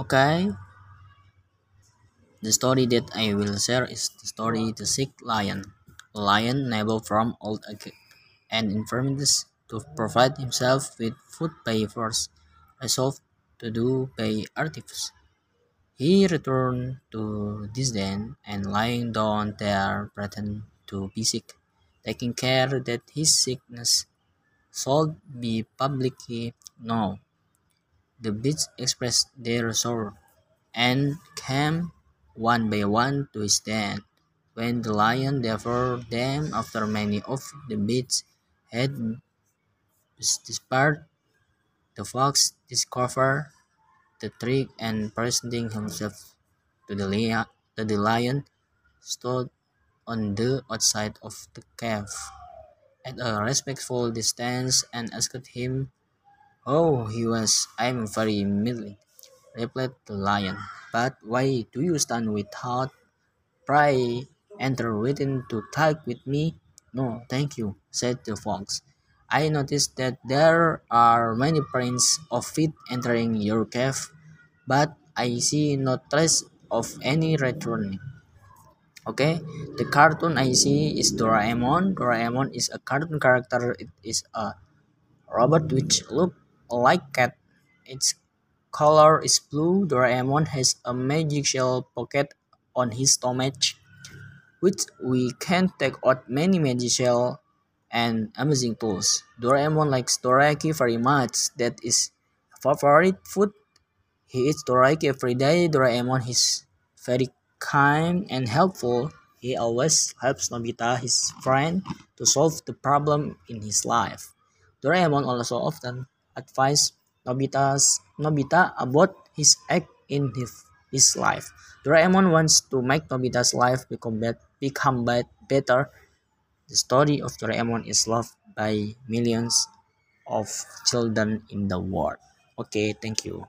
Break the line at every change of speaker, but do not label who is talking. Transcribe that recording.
Okay. The story that I will share is the story The Sick Lion. A lion unable from old age and infirmities to provide himself with food by force, resolved to do by artifice. He returned to this den, and lying down there pretended to be sick, taking care that his sickness should be publicly known. The beasts expressed their sorrow, and came one by one to his den. When the lion devoured them after many of the beasts had disappeared, the fox discovered the trick and presenting himself to the, lion, to the lion, stood on the outside of the cave at a respectful distance and asked him how he was. I am very middling, replied the lion. But why do you stand without? Pray enter within to talk with me. No, thank you, said the fox. I noticed that there are many prints of feet entering your cave, but I see no trace of any returning. Okay, the cartoon I see is Doraemon. Doraemon is a cartoon character. It is a robot which look like cat. Its color is blue. Doraemon has a magic shell pocket on his stomach, which we can take out many magic shell and amazing tools. Doraemon likes dorayaki very much. That is favorite food. He eats dorayaki every day. Doraemon is very kind and helpful. He always helps Nobita, his friend, to solve the problem in his life. Doraemon also often advises Nobita's Nobita about his act in his, his life. Doraemon wants to make Nobita's life become, become bet, better. The story of Doraemon is loved by millions of children in the world. Okay, thank you.